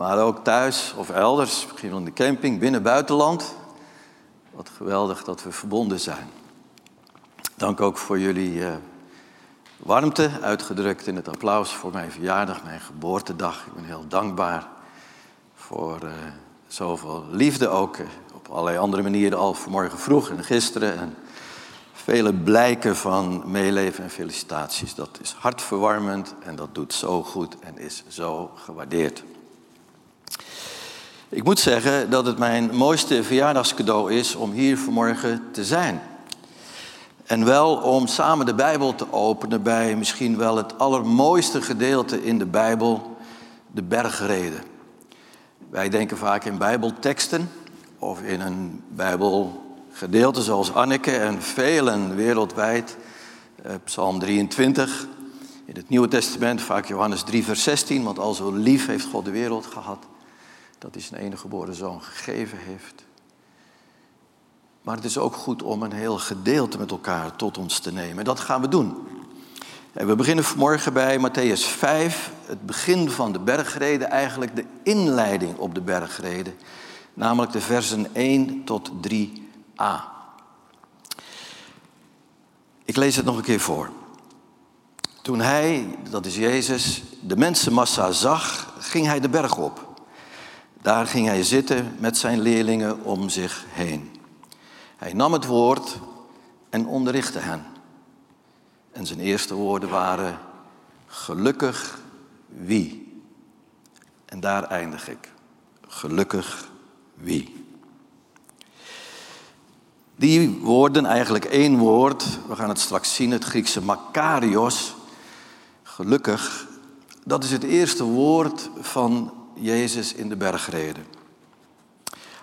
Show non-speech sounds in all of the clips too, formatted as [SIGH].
Maar ook thuis of elders, misschien in de camping, binnen buitenland. Wat geweldig dat we verbonden zijn. Dank ook voor jullie uh, warmte, uitgedrukt in het applaus voor mijn verjaardag, mijn geboortedag. Ik ben heel dankbaar voor uh, zoveel liefde ook. Uh, op allerlei andere manieren al vanmorgen vroeg en gisteren. En vele blijken van meeleven en felicitaties. Dat is hartverwarmend en dat doet zo goed en is zo gewaardeerd. Ik moet zeggen dat het mijn mooiste verjaardagscadeau is om hier vanmorgen te zijn. En wel om samen de Bijbel te openen bij misschien wel het allermooiste gedeelte in de Bijbel, de bergreden. Wij denken vaak in Bijbelteksten of in een Bijbelgedeelte zoals Anneke en velen wereldwijd. Eh, Psalm 23, in het Nieuwe Testament vaak Johannes 3, vers 16, want al zo lief heeft God de wereld gehad dat hij zijn enige geboren zoon gegeven heeft. Maar het is ook goed om een heel gedeelte met elkaar tot ons te nemen. En dat gaan we doen. En we beginnen vanmorgen bij Matthäus 5, het begin van de bergreden, eigenlijk de inleiding op de bergreden. Namelijk de versen 1 tot 3a. Ik lees het nog een keer voor. Toen hij, dat is Jezus, de mensenmassa zag, ging hij de berg op. Daar ging hij zitten met zijn leerlingen om zich heen. Hij nam het woord en onderrichtte hen. En zijn eerste woorden waren: Gelukkig wie? En daar eindig ik. Gelukkig wie? Die woorden, eigenlijk één woord, we gaan het straks zien, het Griekse makarios, gelukkig, dat is het eerste woord van Jezus in de bergreden.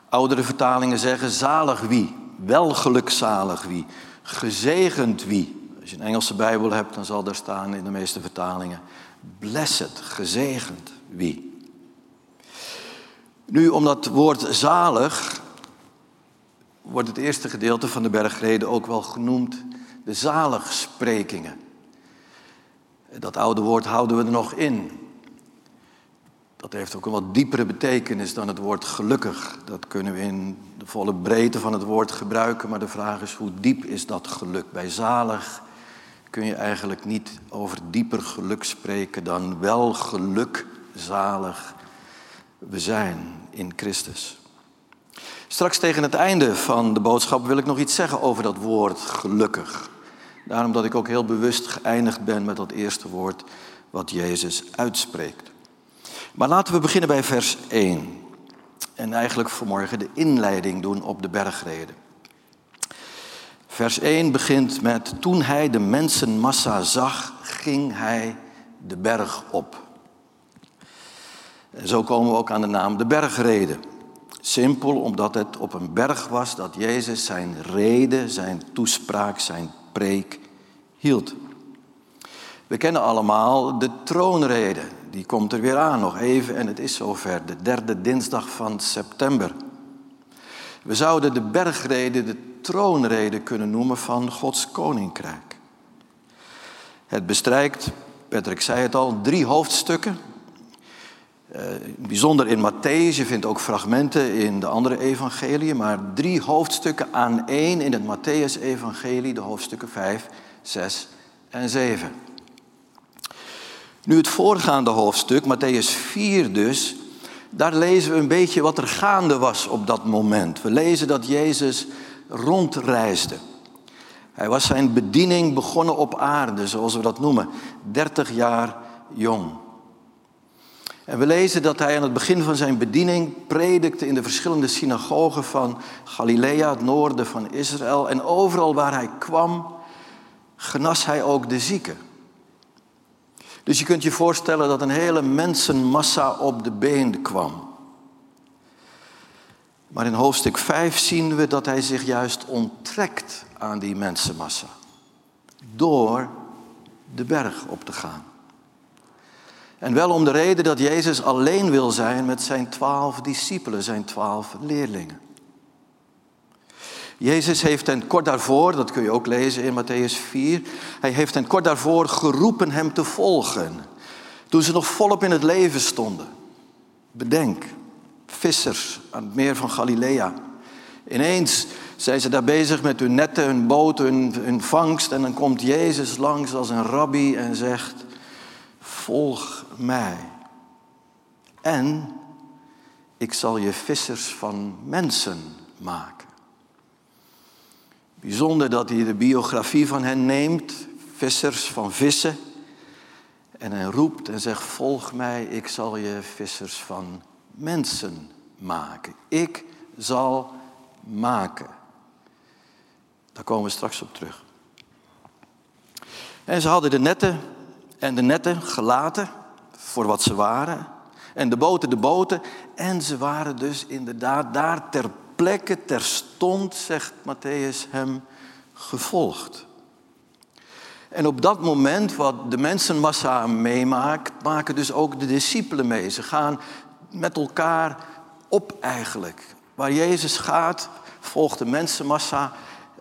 Oudere vertalingen zeggen zalig wie, welgelukzalig wie, gezegend wie. Als je een Engelse Bijbel hebt, dan zal daar staan in de meeste vertalingen blessed, gezegend wie. Nu, om dat woord zalig wordt het eerste gedeelte van de bergreden ook wel genoemd de zaligsprekingen. Dat oude woord houden we er nog in. Dat heeft ook een wat diepere betekenis dan het woord gelukkig. Dat kunnen we in de volle breedte van het woord gebruiken, maar de vraag is hoe diep is dat geluk? Bij zalig kun je eigenlijk niet over dieper geluk spreken dan wel geluk zalig we zijn in Christus. Straks tegen het einde van de boodschap wil ik nog iets zeggen over dat woord gelukkig. Daarom dat ik ook heel bewust geëindigd ben met dat eerste woord wat Jezus uitspreekt. Maar laten we beginnen bij vers 1. En eigenlijk vanmorgen de inleiding doen op de bergreden. Vers 1 begint met: Toen hij de mensenmassa zag, ging hij de berg op. En zo komen we ook aan de naam de bergreden. Simpel omdat het op een berg was dat Jezus zijn reden, zijn toespraak, zijn preek hield. We kennen allemaal de troonrede die komt er weer aan nog even en het is zover, de derde dinsdag van september. We zouden de bergrede de troonrede kunnen noemen van Gods koninkrijk. Het bestrijkt, Patrick zei het al, drie hoofdstukken. Uh, bijzonder in Matthäus, je vindt ook fragmenten in de andere evangeliën, maar drie hoofdstukken aan één in het Matthäus-evangelie, de hoofdstukken 5, 6 en 7. Nu het voorgaande hoofdstuk, Matthäus 4 dus, daar lezen we een beetje wat er gaande was op dat moment. We lezen dat Jezus rondreisde. Hij was zijn bediening begonnen op aarde, zoals we dat noemen, 30 jaar jong. En we lezen dat hij aan het begin van zijn bediening predikte in de verschillende synagogen van Galilea, het noorden van Israël. En overal waar hij kwam, genas hij ook de zieken. Dus je kunt je voorstellen dat een hele mensenmassa op de been kwam. Maar in hoofdstuk 5 zien we dat hij zich juist onttrekt aan die mensenmassa. Door de berg op te gaan. En wel om de reden dat Jezus alleen wil zijn met zijn twaalf discipelen, zijn twaalf leerlingen. Jezus heeft hen kort daarvoor, dat kun je ook lezen in Matthäus 4, hij heeft hen kort daarvoor geroepen hem te volgen. Toen ze nog volop in het leven stonden. Bedenk, vissers aan het meer van Galilea. Ineens zijn ze daar bezig met hun netten, hun hun, hun vangst. En dan komt Jezus langs als een rabbi en zegt, volg mij. En ik zal je vissers van mensen maken. Bijzonder dat hij de biografie van hen neemt, vissers van vissen. En hij roept en zegt, volg mij, ik zal je vissers van mensen maken. Ik zal maken. Daar komen we straks op terug. En ze hadden de netten en de netten gelaten voor wat ze waren. En de boten de boten. En ze waren dus inderdaad daar ter plekke, terstond, zegt Matthäus hem, gevolgd. En op dat moment, wat de mensenmassa meemaakt, maken dus ook de discipelen mee. Ze gaan met elkaar op eigenlijk. Waar Jezus gaat, volgt de mensenmassa.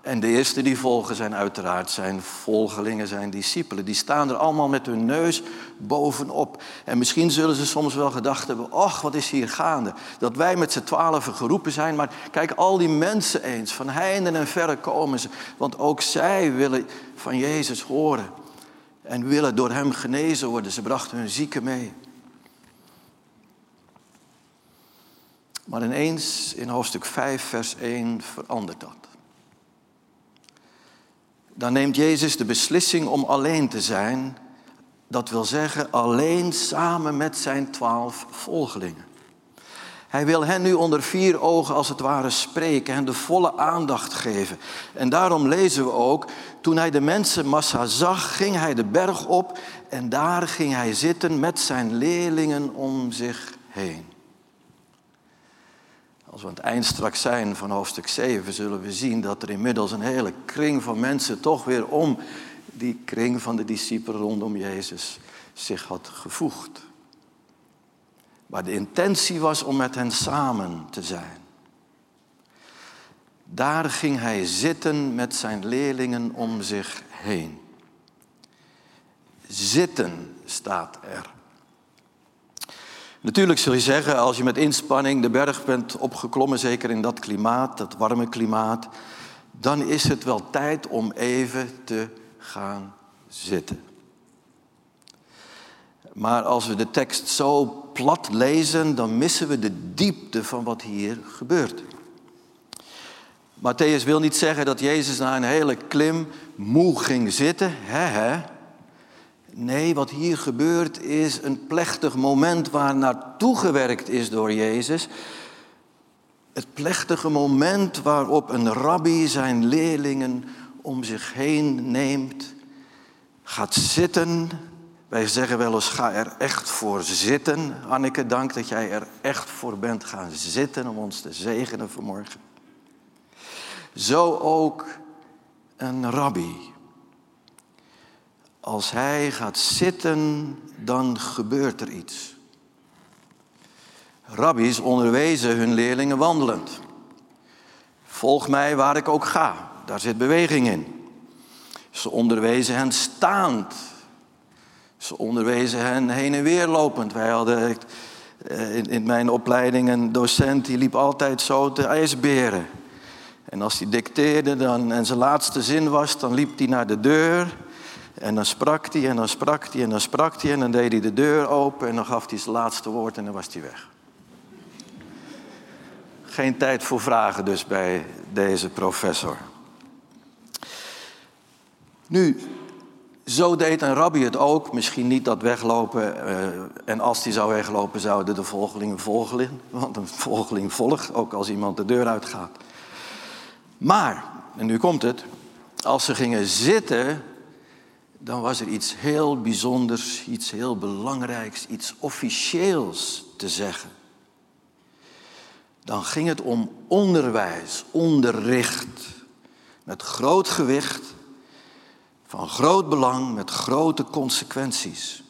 En de eerste die volgen zijn uiteraard zijn volgelingen, zijn discipelen. Die staan er allemaal met hun neus bovenop. En misschien zullen ze soms wel gedacht hebben, ach wat is hier gaande. Dat wij met z'n twaalfen geroepen zijn, maar kijk al die mensen eens. Van heinde en verre komen ze. Want ook zij willen van Jezus horen. En willen door hem genezen worden. Ze brachten hun zieken mee. Maar ineens in hoofdstuk 5, vers 1 verandert dat. Dan neemt Jezus de beslissing om alleen te zijn. Dat wil zeggen alleen samen met zijn twaalf volgelingen. Hij wil hen nu onder vier ogen als het ware spreken en de volle aandacht geven. En daarom lezen we ook, toen hij de mensenmassa zag, ging hij de berg op en daar ging hij zitten met zijn leerlingen om zich heen. Als we aan het eind straks zijn van hoofdstuk 7, zullen we zien dat er inmiddels een hele kring van mensen toch weer om die kring van de discipelen rondom Jezus zich had gevoegd. Maar de intentie was om met hen samen te zijn. Daar ging hij zitten met zijn leerlingen om zich heen. Zitten staat er. Natuurlijk zul je zeggen, als je met inspanning de berg bent opgeklommen, zeker in dat klimaat, dat warme klimaat, dan is het wel tijd om even te gaan zitten. Maar als we de tekst zo plat lezen, dan missen we de diepte van wat hier gebeurt. Matthäus wil niet zeggen dat Jezus na een hele klim moe ging zitten. Hè, hè. Nee, wat hier gebeurt is een plechtig moment waar naartoe gewerkt is door Jezus. Het plechtige moment waarop een rabbi zijn leerlingen om zich heen neemt, gaat zitten. Wij zeggen wel eens, ga er echt voor zitten. Anneke, dank dat jij er echt voor bent gaan zitten om ons te zegenen vanmorgen. Zo ook een rabbi. Als hij gaat zitten, dan gebeurt er iets. Rabbies onderwezen hun leerlingen wandelend. Volg mij waar ik ook ga, daar zit beweging in. Ze onderwezen hen staand. Ze onderwezen hen heen en weer lopend. Wij hadden eh, in, in mijn opleiding een docent die liep altijd zo te ijsberen. En als hij dicteerde dan, en zijn laatste zin was, dan liep hij naar de deur. En dan sprak hij en dan sprak hij en dan sprak hij en dan deed hij de deur open en dan gaf hij zijn laatste woord en dan was hij weg. Geen tijd voor vragen dus bij deze professor. Nu, zo deed een rabbi het ook. Misschien niet dat weglopen. Uh, en als hij zou weglopen, zouden de volgelingen volgen. Want een volgeling volgt, ook als iemand de deur uitgaat. Maar, en nu komt het. Als ze gingen zitten, dan was er iets heel bijzonders, iets heel belangrijks, iets officieels te zeggen. dan ging het om onderwijs, onderricht. Met groot gewicht, van groot belang, met grote consequenties.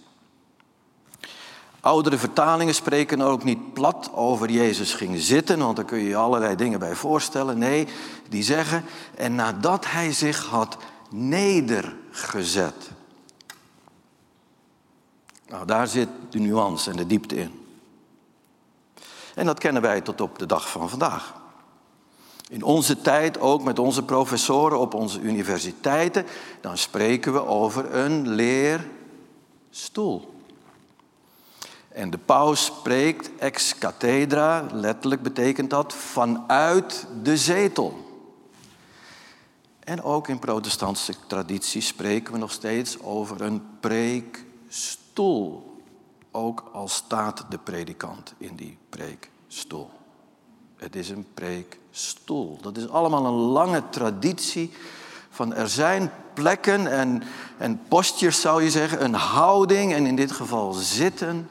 Oudere vertalingen spreken ook niet plat over Jezus ging zitten, want daar kun je je allerlei dingen bij voorstellen. Nee, die zeggen, en nadat hij zich had nedergezet. Nou, daar zit de nuance en de diepte in. En dat kennen wij tot op de dag van vandaag. In onze tijd, ook met onze professoren op onze universiteiten, dan spreken we over een leerstoel. En de paus spreekt ex cathedra, letterlijk betekent dat vanuit de zetel. En ook in protestantse traditie spreken we nog steeds over een preekstoel. Ook al staat de predikant in die preekstoel. Het is een preekstoel. Dat is allemaal een lange traditie van er zijn plekken en, en postjes zou je zeggen, een houding en in dit geval zitten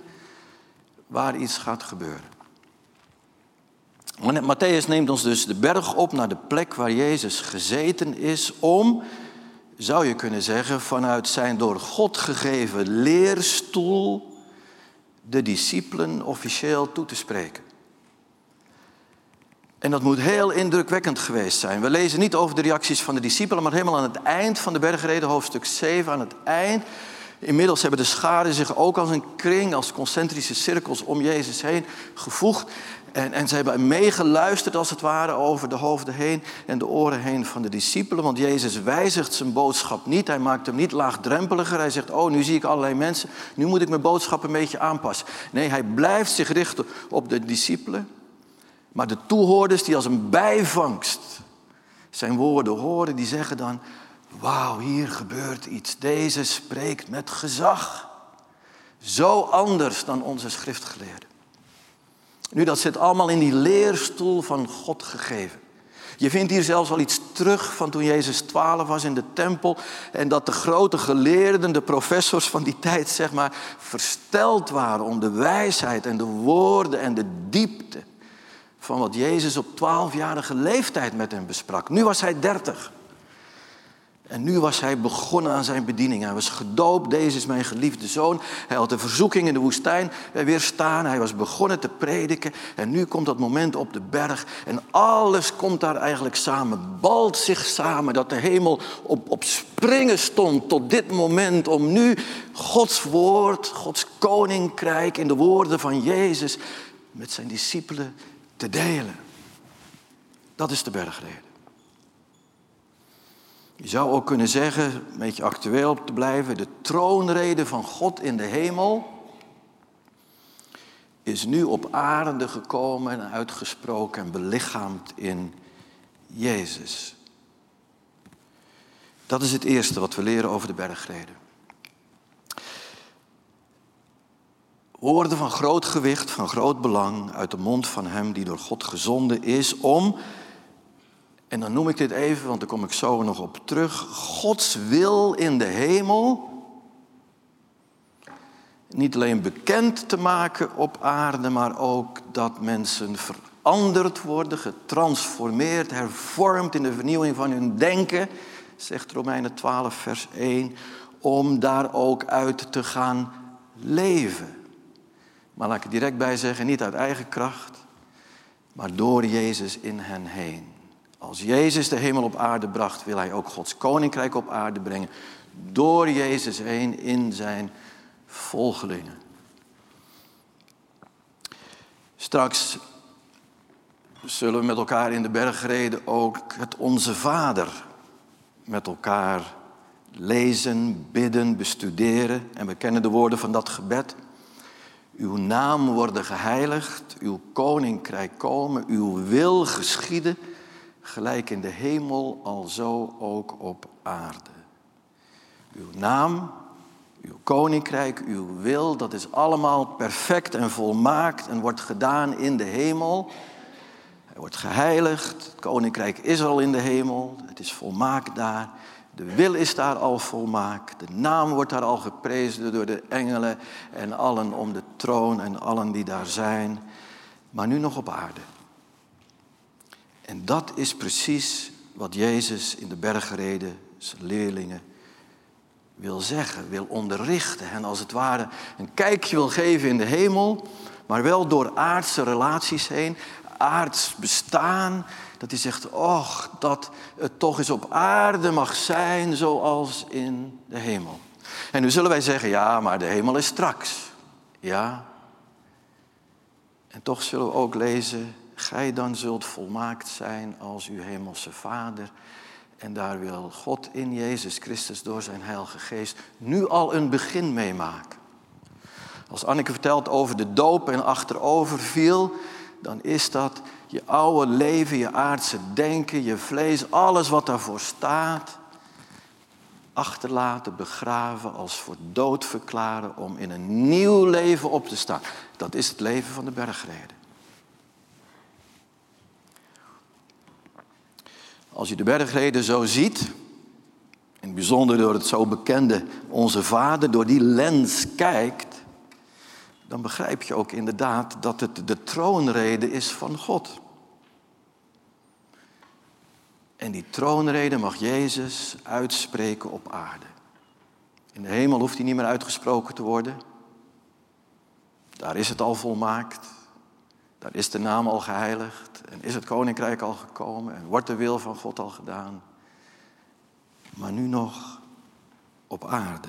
waar iets gaat gebeuren. Matthäus neemt ons dus de berg op naar de plek waar Jezus gezeten is om, zou je kunnen zeggen, vanuit zijn door God gegeven leerstoel de discipelen officieel toe te spreken. En dat moet heel indrukwekkend geweest zijn. We lezen niet over de reacties van de discipelen, maar helemaal aan het eind van de bergreden, hoofdstuk 7, aan het eind. Inmiddels hebben de scharen zich ook als een kring, als concentrische cirkels om Jezus heen gevoegd. En, en ze hebben meegeluisterd als het ware over de hoofden heen en de oren heen van de discipelen. Want Jezus wijzigt zijn boodschap niet. Hij maakt hem niet laagdrempeliger. Hij zegt, oh nu zie ik allerlei mensen. Nu moet ik mijn boodschap een beetje aanpassen. Nee, hij blijft zich richten op de discipelen. Maar de toehoorders die als een bijvangst zijn woorden horen, die zeggen dan, wauw, hier gebeurt iets. Deze spreekt met gezag. Zo anders dan onze schriftgeleerden. Nu, dat zit allemaal in die leerstoel van God gegeven. Je vindt hier zelfs al iets terug van toen Jezus 12 was in de tempel. En dat de grote geleerden, de professors van die tijd, zeg maar, versteld waren om de wijsheid en de woorden en de diepte van wat Jezus op 12-jarige leeftijd met hem besprak. Nu was hij 30. En nu was hij begonnen aan zijn bediening. Hij was gedoopt, deze is mijn geliefde zoon. Hij had de verzoeking in de woestijn weerstaan. Hij was begonnen te prediken. En nu komt dat moment op de berg. En alles komt daar eigenlijk samen. Balt zich samen dat de hemel op, op springen stond tot dit moment. Om nu Gods woord, Gods koninkrijk in de woorden van Jezus met zijn discipelen te delen. Dat is de bergreden. Je zou ook kunnen zeggen, een beetje actueel te blijven, de troonrede van God in de hemel is nu op aarde gekomen en uitgesproken en belichaamd in Jezus. Dat is het eerste wat we leren over de bergreden. Woorden van groot gewicht, van groot belang uit de mond van Hem die door God gezonden is om en dan noem ik dit even, want daar kom ik zo nog op terug. Gods wil in de hemel niet alleen bekend te maken op aarde, maar ook dat mensen veranderd worden, getransformeerd, hervormd in de vernieuwing van hun denken, zegt Romeinen 12, vers 1, om daar ook uit te gaan leven. Maar laat ik er direct bij zeggen, niet uit eigen kracht, maar door Jezus in hen heen. Als Jezus de hemel op aarde bracht, wil hij ook Gods koninkrijk op aarde brengen. Door Jezus heen in zijn volgelingen. Straks zullen we met elkaar in de bergreden ook het Onze Vader met elkaar lezen, bidden, bestuderen. En we kennen de woorden van dat gebed. Uw naam worden geheiligd, uw koninkrijk komen, uw wil geschieden gelijk in de hemel, alzo ook op aarde. Uw naam, uw koninkrijk, uw wil, dat is allemaal perfect en volmaakt en wordt gedaan in de hemel. Hij wordt geheiligd, het koninkrijk is al in de hemel, het is volmaakt daar. De wil is daar al volmaakt, de naam wordt daar al geprezen door de engelen en allen om de troon en allen die daar zijn. Maar nu nog op aarde. En dat is precies wat Jezus in de bergreden zijn leerlingen wil zeggen, wil onderrichten. En als het ware een kijkje wil geven in de hemel, maar wel door aardse relaties heen, aards bestaan. Dat hij zegt, och, dat het toch eens op aarde mag zijn zoals in de hemel. En nu zullen wij zeggen, ja, maar de hemel is straks. Ja. En toch zullen we ook lezen, gij dan zult volmaakt zijn als uw hemelse Vader. En daar wil God in Jezus Christus door zijn Heilige Geest nu al een begin mee maken. Als Anneke vertelt over de doop en achterover viel, dan is dat je oude leven, je aardse denken, je vlees, alles wat daarvoor staat, achterlaten, begraven, als voor dood verklaren om in een nieuw leven op te staan. Dat is het leven van de bergreden. Als je de bergreden zo ziet, in het bijzonder door het zo bekende Onze Vader, door die lens kijkt, dan begrijp je ook inderdaad dat het de troonrede is van God. En die troonrede mag Jezus uitspreken op aarde. In de hemel hoeft hij niet meer uitgesproken te worden. Daar is het al volmaakt. Daar is de naam al geheiligd. En is het koninkrijk al gekomen. En wordt de wil van God al gedaan. Maar nu nog op aarde.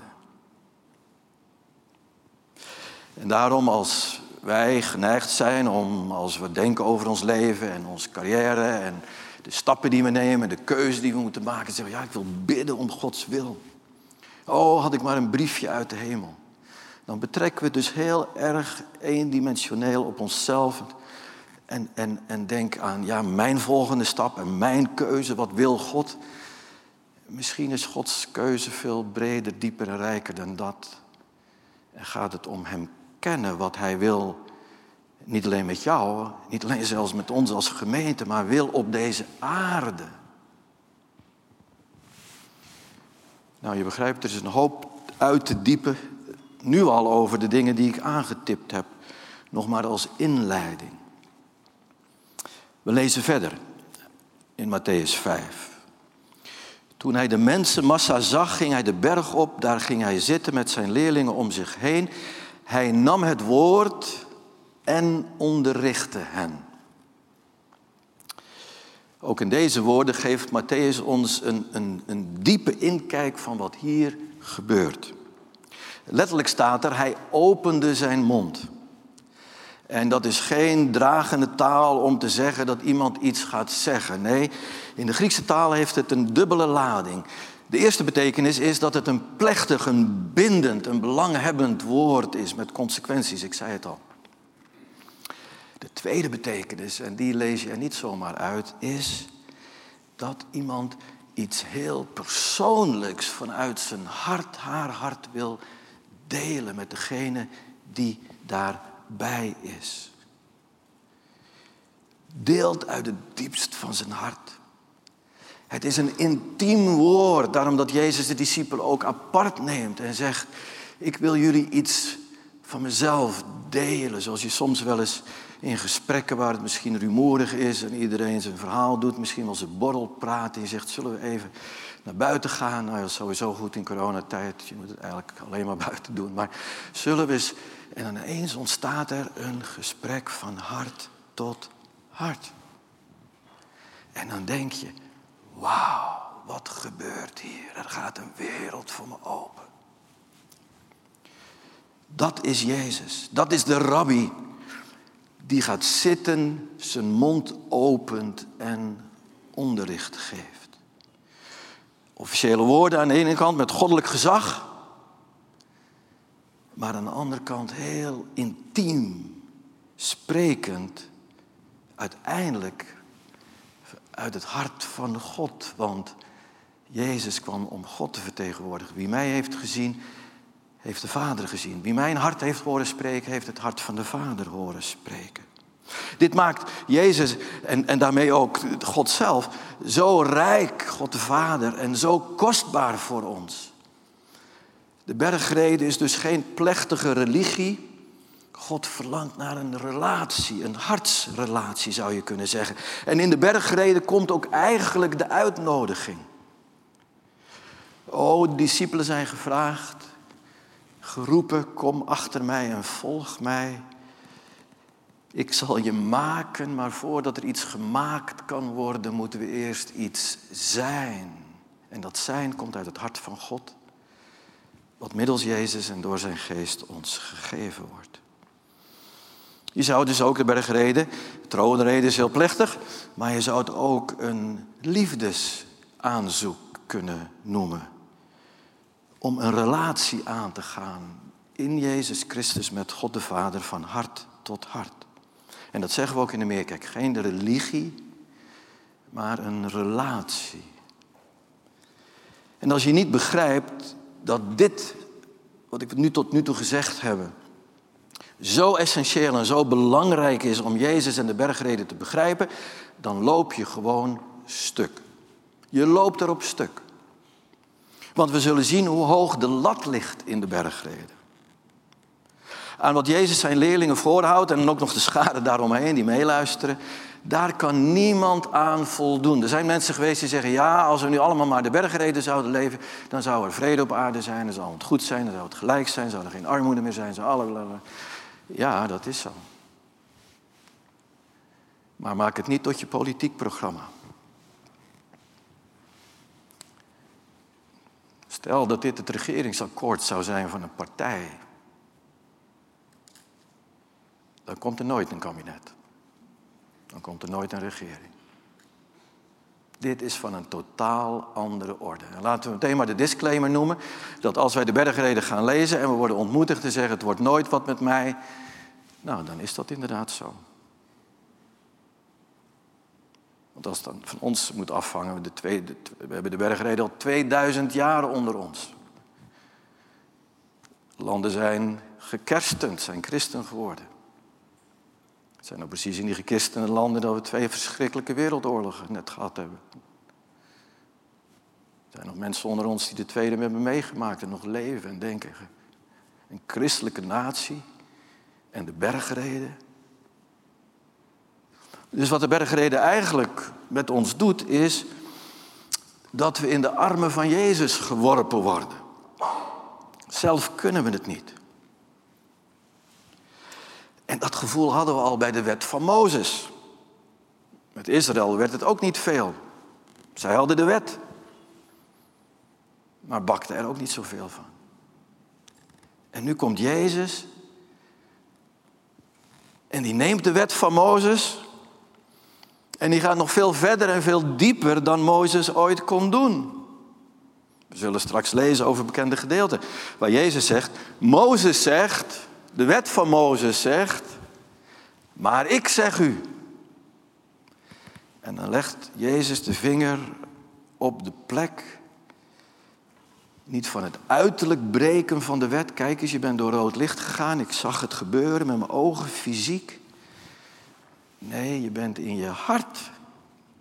En daarom als wij geneigd zijn om, als we denken over ons leven en onze carrière en de stappen die we nemen, de keuze die we moeten maken, zeggen ja, ik wil bidden om Gods wil. Oh, had ik maar een briefje uit de hemel. Dan betrekken we dus heel erg eendimensioneel op onszelf. En, en, en denk aan ja, mijn volgende stap en mijn keuze, wat wil God? Misschien is Gods keuze veel breder, dieper en rijker dan dat. En gaat het om Hem kennen, wat Hij wil niet alleen met jou, niet alleen zelfs met ons als gemeente, maar wil op deze aarde. Nou, je begrijpt, er is een hoop uit te diepen, nu al over de dingen die ik aangetipt heb, nog maar als inleiding. We lezen verder in Matthäus 5. Toen hij de mensenmassa zag, ging hij de berg op, daar ging hij zitten met zijn leerlingen om zich heen. Hij nam het woord en onderrichtte hen. Ook in deze woorden geeft Matthäus ons een, een, een diepe inkijk van wat hier gebeurt. Letterlijk staat er, hij opende zijn mond. En dat is geen dragende taal om te zeggen dat iemand iets gaat zeggen. Nee, in de Griekse taal heeft het een dubbele lading. De eerste betekenis is dat het een plechtig, een bindend, een belanghebbend woord is met consequenties. Ik zei het al. De tweede betekenis, en die lees je er niet zomaar uit, is dat iemand iets heel persoonlijks vanuit zijn hart, haar hart wil delen met degene die daarbij is. Deelt uit het diepst van zijn hart. Het is een intiem woord, daarom dat Jezus de discipelen ook apart neemt en zegt, ik wil jullie iets van mezelf delen, zoals je soms wel eens in gesprekken waar het misschien rumoerig is en iedereen zijn verhaal doet, misschien wel zijn borrel praat en je zegt, zullen we even naar buiten gaan? Nou, dat is sowieso goed in coronatijd, je moet het eigenlijk alleen maar [LAUGHS] buiten doen. Maar zullen we eens, en dan ineens ontstaat er een gesprek van hart tot hart. En dan denk je, wauw, wat gebeurt hier? Er gaat een wereld voor me open. Dat is Jezus. Dat is de rabbi die gaat zitten, zijn mond opent en onderricht geeft. Officiële woorden aan de ene kant met goddelijk gezag, maar aan de andere kant heel intiem, sprekend, uiteindelijk uit het hart van God. Want Jezus kwam om God te vertegenwoordigen. Wie mij heeft gezien, heeft de Vader gezien. Wie mijn hart heeft horen spreken, heeft het hart van de Vader horen spreken. Dit maakt Jezus en, en daarmee ook God zelf zo rijk, God de Vader, en zo kostbaar voor ons. De bergrede is dus geen plechtige religie God verlangt naar een relatie, een hartsrelatie zou je kunnen zeggen. En in de bergreden komt ook eigenlijk de uitnodiging. O, de discipelen zijn gevraagd, geroepen, kom achter mij en volg mij. Ik zal je maken, maar voordat er iets gemaakt kan worden, moeten we eerst iets zijn. En dat zijn komt uit het hart van God, wat middels Jezus en door zijn geest ons gegeven wordt. Je zou dus ook de bergreden, de troonreden is heel plechtig, maar je zou het ook een liefdesaanzoek kunnen noemen. Om een relatie aan te gaan in Jezus Christus met God de Vader van hart tot hart. En dat zeggen we ook in de Meerkerk. Geen religie, maar een relatie. En als je niet begrijpt dat dit, wat ik nu tot nu toe gezegd heb, zo essentieel en zo belangrijk is om Jezus en de bergreden te begrijpen, dan loop je gewoon stuk. Je loopt erop stuk. Want we zullen zien hoe hoog de lat ligt in de bergreden aan wat Jezus zijn leerlingen voorhoudt en ook nog de schade daaromheen die meeluisteren, daar kan niemand aan voldoen. Er zijn mensen geweest die zeggen, ja, als we nu allemaal maar de bergreden zouden leven, dan zou er vrede op aarde zijn, dan zou het goed zijn, dan zou het gelijk zijn, zou er geen armoede meer zijn, zou alle... Ja, dat is zo. Maar maak het niet tot je politiek programma. Stel dat dit het regeringsakkoord zou zijn van een partij dan komt er nooit een kabinet. Dan komt er nooit een regering. Dit is van een totaal andere orde. En laten we meteen maar de disclaimer noemen: dat als wij de bergreden gaan lezen en we worden ontmoedigd te zeggen: het wordt nooit wat met mij, nou dan is dat inderdaad zo. Want als het dan van ons moet afvangen, de tweede, we hebben de bergreden al 2000 jaar onder ons. Landen zijn gekerstend, zijn christen geworden. Het zijn nou precies in die gekistende landen dat we twee verschrikkelijke wereldoorlogen net gehad hebben. Er zijn nog mensen onder ons die de tweede hebben meegemaakt en nog leven en denken. Een christelijke natie en de bergreden. Dus wat de bergreden eigenlijk met ons doet, is dat we in de armen van Jezus geworpen worden. Zelf kunnen we het niet. En dat gevoel hadden we al bij de wet van Mozes. Met Israël werd het ook niet veel. Zij hadden de wet. Maar bakten er ook niet zoveel van. En nu komt Jezus. En die neemt de wet van Mozes. En die gaat nog veel verder en veel dieper dan Mozes ooit kon doen. We zullen straks lezen over bekende gedeelten. Waar Jezus zegt, Mozes zegt, de wet van Mozes zegt, maar ik zeg u. En dan legt Jezus de vinger op de plek, niet van het uiterlijk breken van de wet. Kijk eens, je bent door rood licht gegaan, ik zag het gebeuren met mijn ogen, fysiek. Nee, je bent in je hart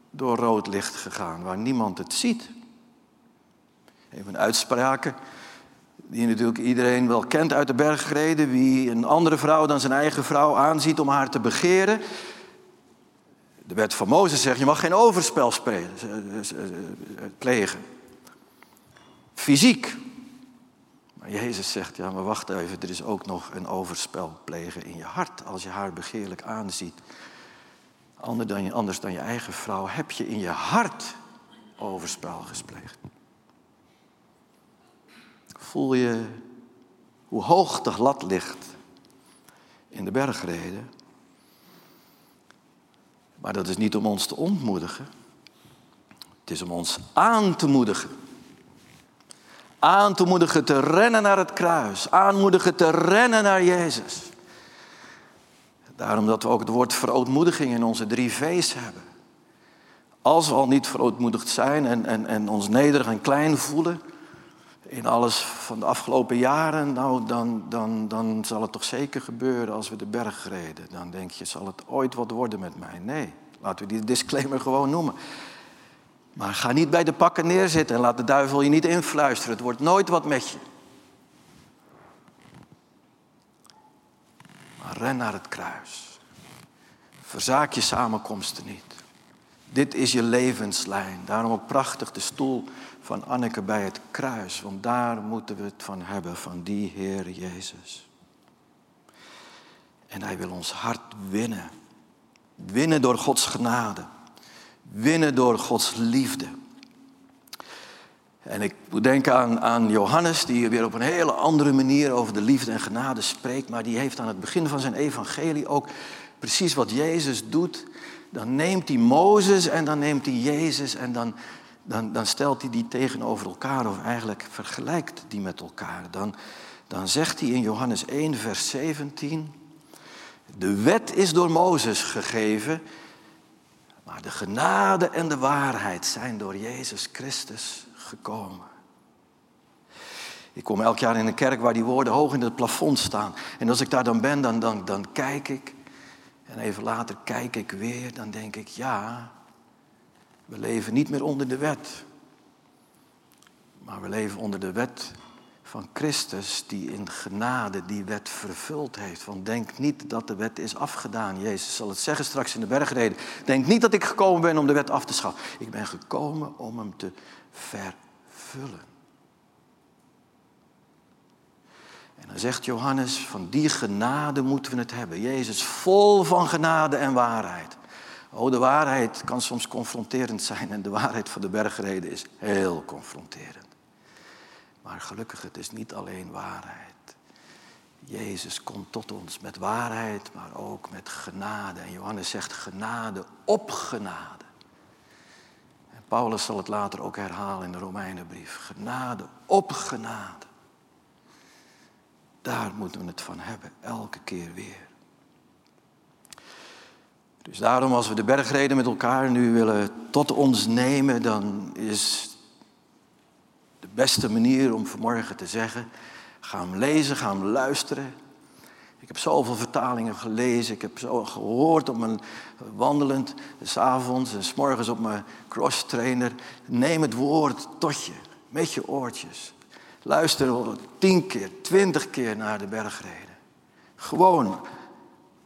door rood licht gegaan, waar niemand het ziet. Even uitspraken die natuurlijk iedereen wel kent uit de bergreden, wie een andere vrouw dan zijn eigen vrouw aanziet om haar te begeren. De wet van Mozes zegt, je mag geen overspel plegen. Fysiek. Maar Jezus zegt, ja maar wacht even, er is ook nog een overspel plegen in je hart als je haar begeerlijk aanziet. Anders dan je, anders dan je eigen vrouw heb je in je hart overspel gespleegd voel je hoe hoog de lat ligt in de bergreden. Maar dat is niet om ons te ontmoedigen. Het is om ons aan te moedigen. Aan te moedigen te rennen naar het kruis. Aanmoedigen te rennen naar Jezus. Daarom dat we ook het woord verootmoediging in onze drie V's hebben. Als we al niet verootmoedigd zijn en, en, en ons nederig en klein voelen, in alles van de afgelopen jaren, nou dan, dan, dan zal het toch zeker gebeuren als we de berg reden. Dan denk je, zal het ooit wat worden met mij? Nee, laten we die disclaimer gewoon noemen. Maar ga niet bij de pakken neerzitten en laat de duivel je niet influisteren. Het wordt nooit wat met je. Maar ren naar het kruis. Verzaak je samenkomsten niet. Dit is je levenslijn. Daarom ook prachtig de stoel van Anneke bij het kruis. Want daar moeten we het van hebben, van die Heer Jezus. En Hij wil ons hart winnen. Winnen door Gods genade. Winnen door Gods liefde. En ik moet denken aan, aan Johannes, die weer op een hele andere manier over de liefde en genade spreekt. Maar die heeft aan het begin van zijn evangelie ook precies wat Jezus doet. Dan neemt hij Mozes en dan neemt hij Jezus en dan, dan, dan stelt hij die tegenover elkaar. Of eigenlijk vergelijkt die met elkaar. Dan, dan zegt hij in Johannes 1, vers 17. De wet is door Mozes gegeven, maar de genade en de waarheid zijn door Jezus Christus gekomen. Ik kom elk jaar in een kerk waar die woorden hoog in het plafond staan. En als ik daar dan ben, dan, dan, dan kijk ik. En even later kijk ik weer. Dan denk ik, ja, we leven niet meer onder de wet. Maar we leven onder de wet van Christus die in genade die wet vervuld heeft. Want denk niet dat de wet is afgedaan. Jezus zal het zeggen straks in de bergreden. Denk niet dat ik gekomen ben om de wet af te schaffen. Ik ben gekomen om hem te vervullen. En dan zegt Johannes, van die genade moeten we het hebben. Jezus vol van genade en waarheid. Oh, de waarheid kan soms confronterend zijn en de waarheid van de bergreden is heel confronterend. Maar gelukkig, het is niet alleen waarheid. Jezus komt tot ons met waarheid, maar ook met genade. En Johannes zegt genade op genade. En Paulus zal het later ook herhalen in de Romeinenbrief. Genade op genade. Daar moeten we het van hebben, elke keer weer. Dus daarom, als we de bergreden met elkaar nu willen tot ons nemen, dan is de beste manier om vanmorgen te zeggen, ga hem lezen, ga hem luisteren. Ik heb zoveel vertalingen gelezen, ik heb zo gehoord op mijn wandelend, s'avonds en s'morgens op mijn cross trainer. Neem het woord tot je, met je oortjes. Luister tien keer, twintig keer naar de bergreden. Gewoon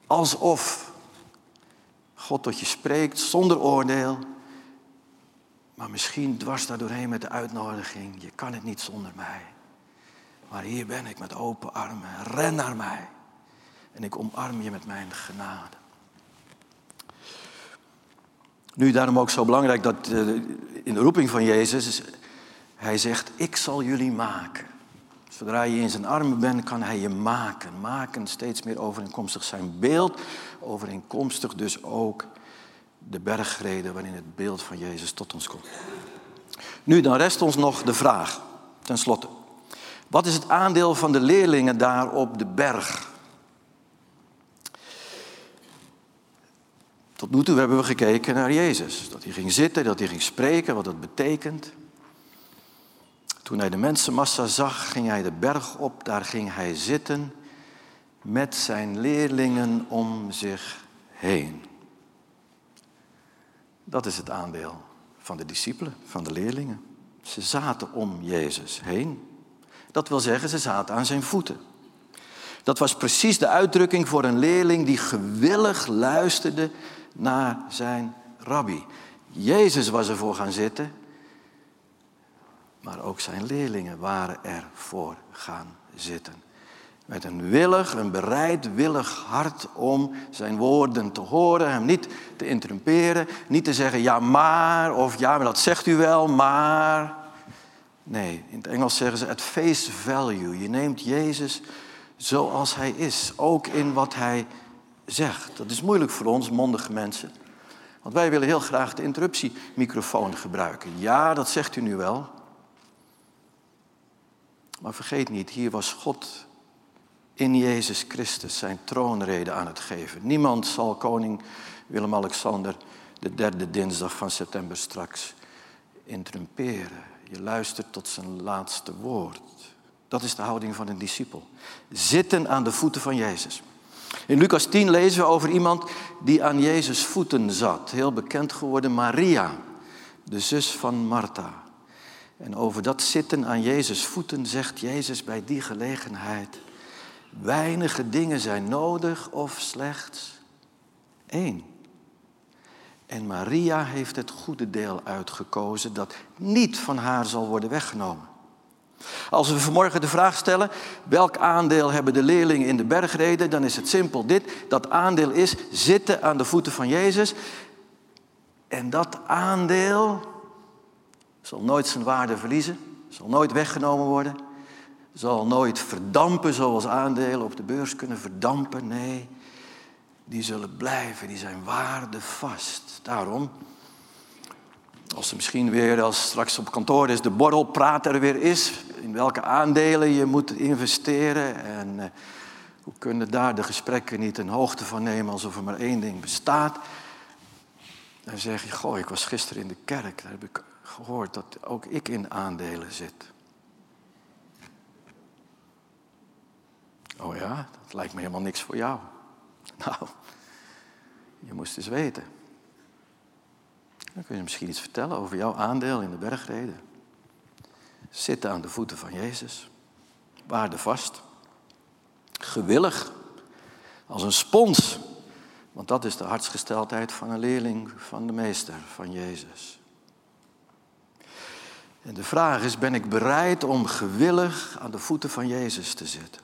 alsof God tot je spreekt, zonder oordeel. Maar misschien dwars daar doorheen met de uitnodiging. Je kan het niet zonder mij. Maar hier ben ik met open armen. Ren naar mij. En ik omarm je met mijn genade. Nu daarom ook zo belangrijk dat eh, in de roeping van Jezus, hij zegt, ik zal jullie maken. Zodra je in zijn armen bent, kan hij je maken. Maken steeds meer overeenkomstig zijn beeld, overeenkomstig dus ook de bergreden waarin het beeld van Jezus tot ons komt. Nu, dan rest ons nog de vraag, ten slotte. Wat is het aandeel van de leerlingen daar op de berg? Tot nu toe hebben we gekeken naar Jezus. Dat hij ging zitten, dat hij ging spreken, wat dat betekent. Toen hij de mensenmassa zag, ging hij de berg op. Daar ging hij zitten met zijn leerlingen om zich heen. Dat is het aandeel van de discipelen, van de leerlingen. Ze zaten om Jezus heen. Dat wil zeggen, ze zaten aan zijn voeten. Dat was precies de uitdrukking voor een leerling die gewillig luisterde naar zijn rabbi. Jezus was ervoor gaan zitten, maar ook zijn leerlingen waren ervoor gaan zitten. Met een willig, een bereidwillig hart om zijn woorden te horen, hem niet te interrumperen, niet te zeggen ja maar of ja maar dat zegt u wel, maar. Nee, in het Engels zeggen ze at face value. Je neemt Jezus zoals hij is, ook in wat hij zegt. Dat is moeilijk voor ons, mondige mensen. Want wij willen heel graag de interruptiemicrofoon gebruiken. Ja, dat zegt u nu wel. Maar vergeet niet, hier was God in Jezus Christus zijn troonrede aan het geven. Niemand zal koning Willem-Alexander de derde dinsdag van september straks interrumperen. Je luistert tot zijn laatste woord. Dat is de houding van een discipel. Zitten aan de voeten van Jezus. In Lucas 10 lezen we over iemand die aan Jezus voeten zat. Heel bekend geworden Maria, de zus van Martha. En over dat zitten aan Jezus voeten zegt Jezus bij die gelegenheid: Weinige dingen zijn nodig of slechts één. En Maria heeft het goede deel uitgekozen dat niet van haar zal worden weggenomen. Als we vanmorgen de vraag stellen, welk aandeel hebben de leerlingen in de bergreden, dan is het simpel dit. Dat aandeel is zitten aan de voeten van Jezus. En dat aandeel zal nooit zijn waarde verliezen, zal nooit weggenomen worden, zal nooit verdampen zoals aandelen op de beurs kunnen verdampen. Nee, die zullen blijven, die zijn waardevast. Daarom, als er misschien weer, als straks op kantoor is, de borrelpraat er weer is, in welke aandelen je moet investeren en eh, hoe kunnen daar de gesprekken niet een hoogte van nemen alsof er maar één ding bestaat. Dan zeg je, goh, ik was gisteren in de kerk, daar heb ik gehoord dat ook ik in aandelen zit. Oh ja, dat lijkt me helemaal niks voor jou. Nou, je moest eens weten. Dan kun je misschien iets vertellen over jouw aandeel in de bergreden. Zitten aan de voeten van Jezus. Waardevast. Gewillig. Als een spons. Want dat is de hartsgesteldheid van een leerling van de meester, van Jezus. En de vraag is, ben ik bereid om gewillig aan de voeten van Jezus te zitten?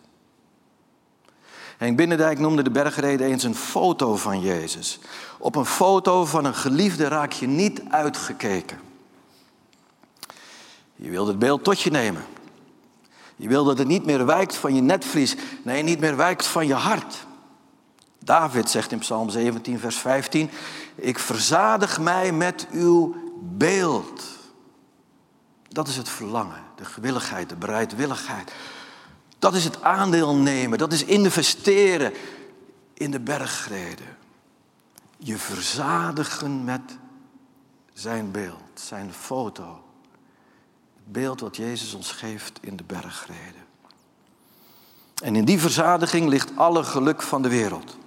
Henk Binnendijk noemde de bergreden eens een foto van Jezus. Op een foto van een geliefde raak je niet uitgekeken. Je wilt het beeld tot je nemen. Je wil dat het niet meer wijkt van je netvlies. Nee, niet meer wijkt van je hart. David zegt in Psalm 17, vers 15: Ik verzadig mij met uw beeld. Dat is het verlangen, de gewilligheid, de bereidwilligheid. Dat is het aandeel nemen, dat is investeren in de bergreden. Je verzadigen met zijn beeld, zijn foto. Het beeld wat Jezus ons geeft in de bergreden. En in die verzadiging ligt alle geluk van de wereld.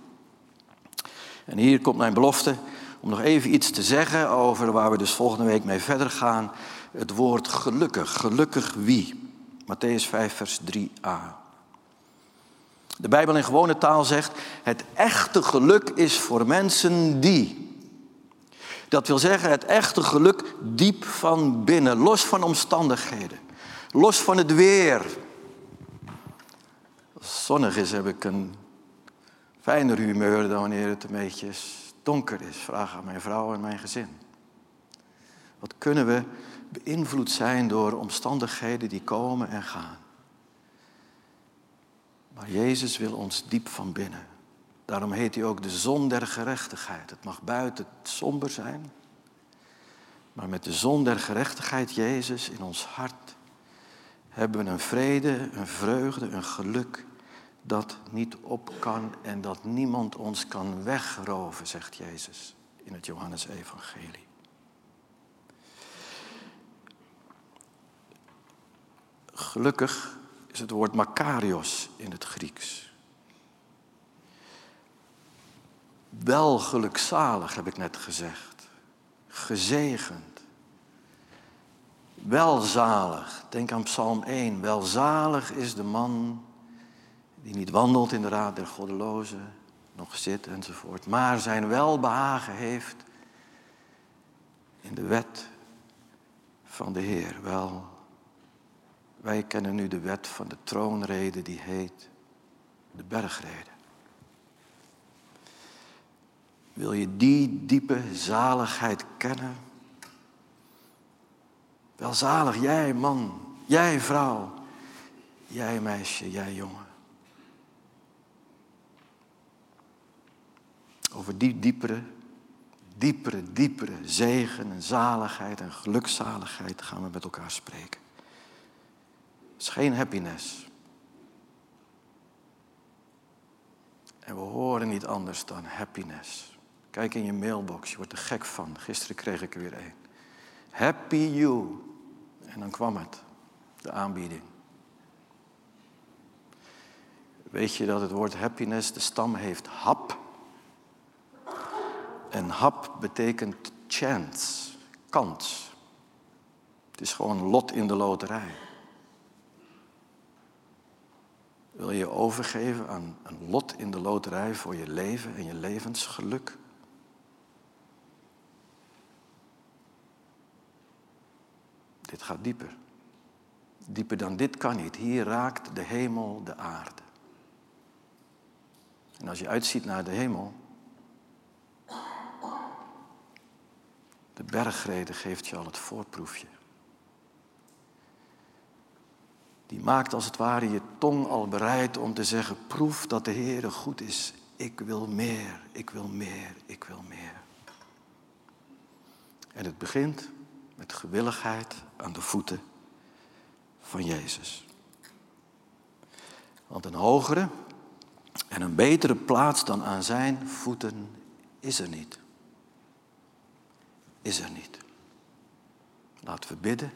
En hier komt mijn belofte om nog even iets te zeggen over waar we dus volgende week mee verder gaan. Het woord gelukkig. Gelukkig wie? Matthäus 5, vers 3a. De Bijbel in gewone taal zegt: het echte geluk is voor mensen die. Dat wil zeggen, het echte geluk diep van binnen, los van omstandigheden, los van het weer. Als het zonnig is, heb ik een fijner humeur dan wanneer het een beetje donker is. Vraag aan mijn vrouw en mijn gezin. Wat kunnen we beïnvloed zijn door omstandigheden die komen en gaan? Maar Jezus wil ons diep van binnen. Daarom heet hij ook de zon der gerechtigheid. Het mag buiten somber zijn, maar met de zon der gerechtigheid, Jezus, in ons hart hebben we een vrede, een vreugde, een geluk dat niet op kan en dat niemand ons kan wegroven, zegt Jezus in het Johannesevangelie. Gelukkig is het woord makarios in het Grieks. Wel gelukzalig heb ik net gezegd. Gezegend. Welzalig. Denk aan Psalm 1. Welzalig is de man die niet wandelt in de raad der goddelozen, nog zit enzovoort, maar zijn welbehagen heeft in de wet van de Heer. Wel, wij kennen nu de wet van de troonrede die heet de bergrede. Wil je die diepe zaligheid kennen? Welzalig jij man, jij vrouw, jij meisje, jij jongen. Over die diepere, diepere, diepere zegen en zaligheid en gelukzaligheid gaan we met elkaar spreken. Is geen happiness. En we horen niet anders dan happiness. Kijk in je mailbox, je wordt er gek van. Gisteren kreeg ik er weer een. Happy you. En dan kwam het, de aanbieding. Weet je dat het woord happiness de stam heeft hap? En hap betekent chance, kans. Het is gewoon lot in de loterij. Wil je overgeven aan een lot in de loterij voor je leven en je levensgeluk? Dit gaat dieper. Dieper dan dit kan niet. Hier raakt de hemel de aarde. En als je uitziet naar de hemel, de bergrede geeft je al het voorproefje. Die maakt als het ware je tong al bereid om te zeggen, proef dat de Heer goed is. Ik wil meer, ik wil meer, ik wil meer. En het begint met gewilligheid aan de voeten van Jezus. Want een hogere en een betere plaats dan aan zijn voeten is er niet. Is er niet. Laten we bidden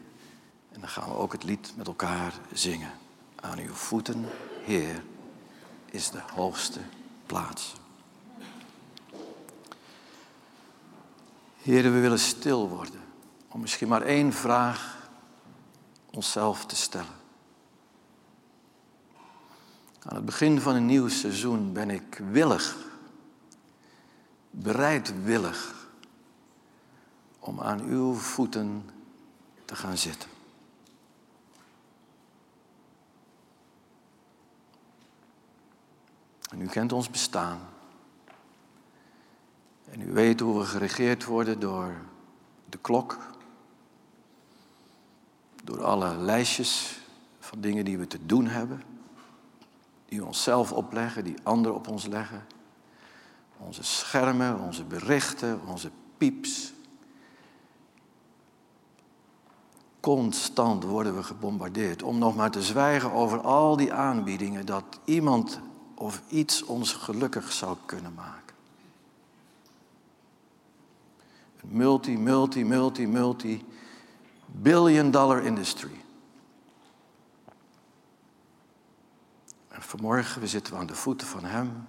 en dan gaan we ook het lied met elkaar zingen. Aan uw voeten, Heer, is de hoogste plaats. Heer, we willen stil worden om misschien maar één vraag onszelf te stellen. Aan het begin van een nieuw seizoen ben ik willig, bereidwillig om aan uw voeten te gaan zitten. U kent ons bestaan. En u weet hoe we geregeerd worden door de klok, door alle lijstjes van dingen die we te doen hebben, die we onszelf opleggen, die anderen op ons leggen. Onze schermen, onze berichten, onze pieps. Constant worden we gebombardeerd. Om nog maar te zwijgen over al die aanbiedingen dat iemand of iets ons gelukkig zou kunnen maken. Een multi, multi, multi, multi billion dollar industry. En vanmorgen we zitten we aan de voeten van Hem,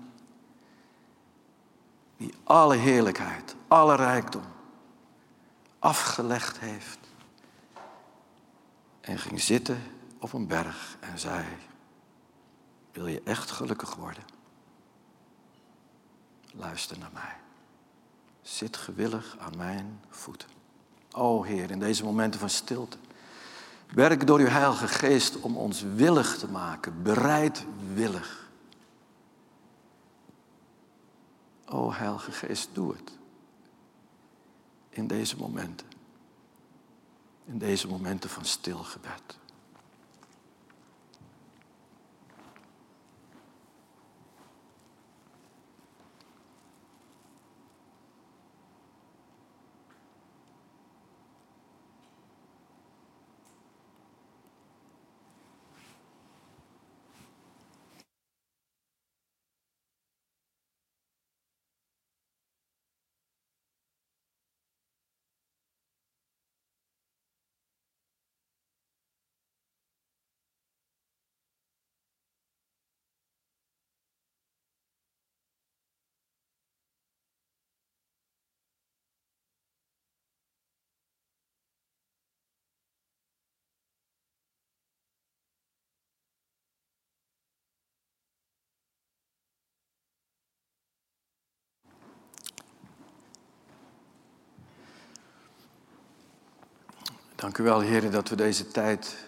die alle heerlijkheid, alle rijkdom afgelegd heeft. En ging zitten op een berg en zei, wil je echt gelukkig worden? Luister naar mij. Zit gewillig aan mijn voeten. O Heer, in deze momenten van stilte. Werk door uw Heilige Geest om ons willig te maken, bereidwillig. O Heilige Geest, doe het. In deze momenten. In deze momenten van stilgebed. Dank u wel, heren, dat we deze tijd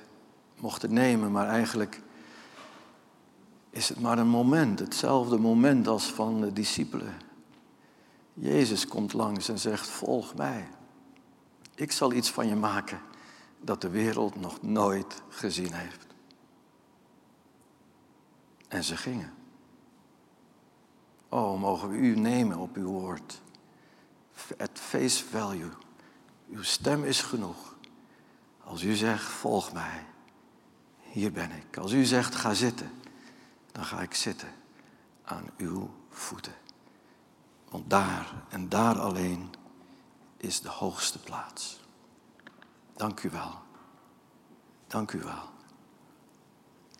mochten nemen, maar eigenlijk is het maar een moment, hetzelfde moment als van de discipelen. Jezus komt langs en zegt, volg mij. Ik zal iets van je maken dat de wereld nog nooit gezien heeft. En ze gingen. Oh, mogen we u nemen op uw woord. At face value. Uw stem is genoeg. Als u zegt, volg mij, hier ben ik. Als u zegt, ga zitten, dan ga ik zitten aan uw voeten. Want daar en daar alleen is de hoogste plaats. Dank u wel. Dank u wel.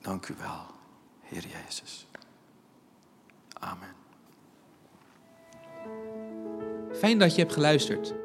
Dank u wel, Heer Jezus. Amen. Fijn dat je hebt geluisterd.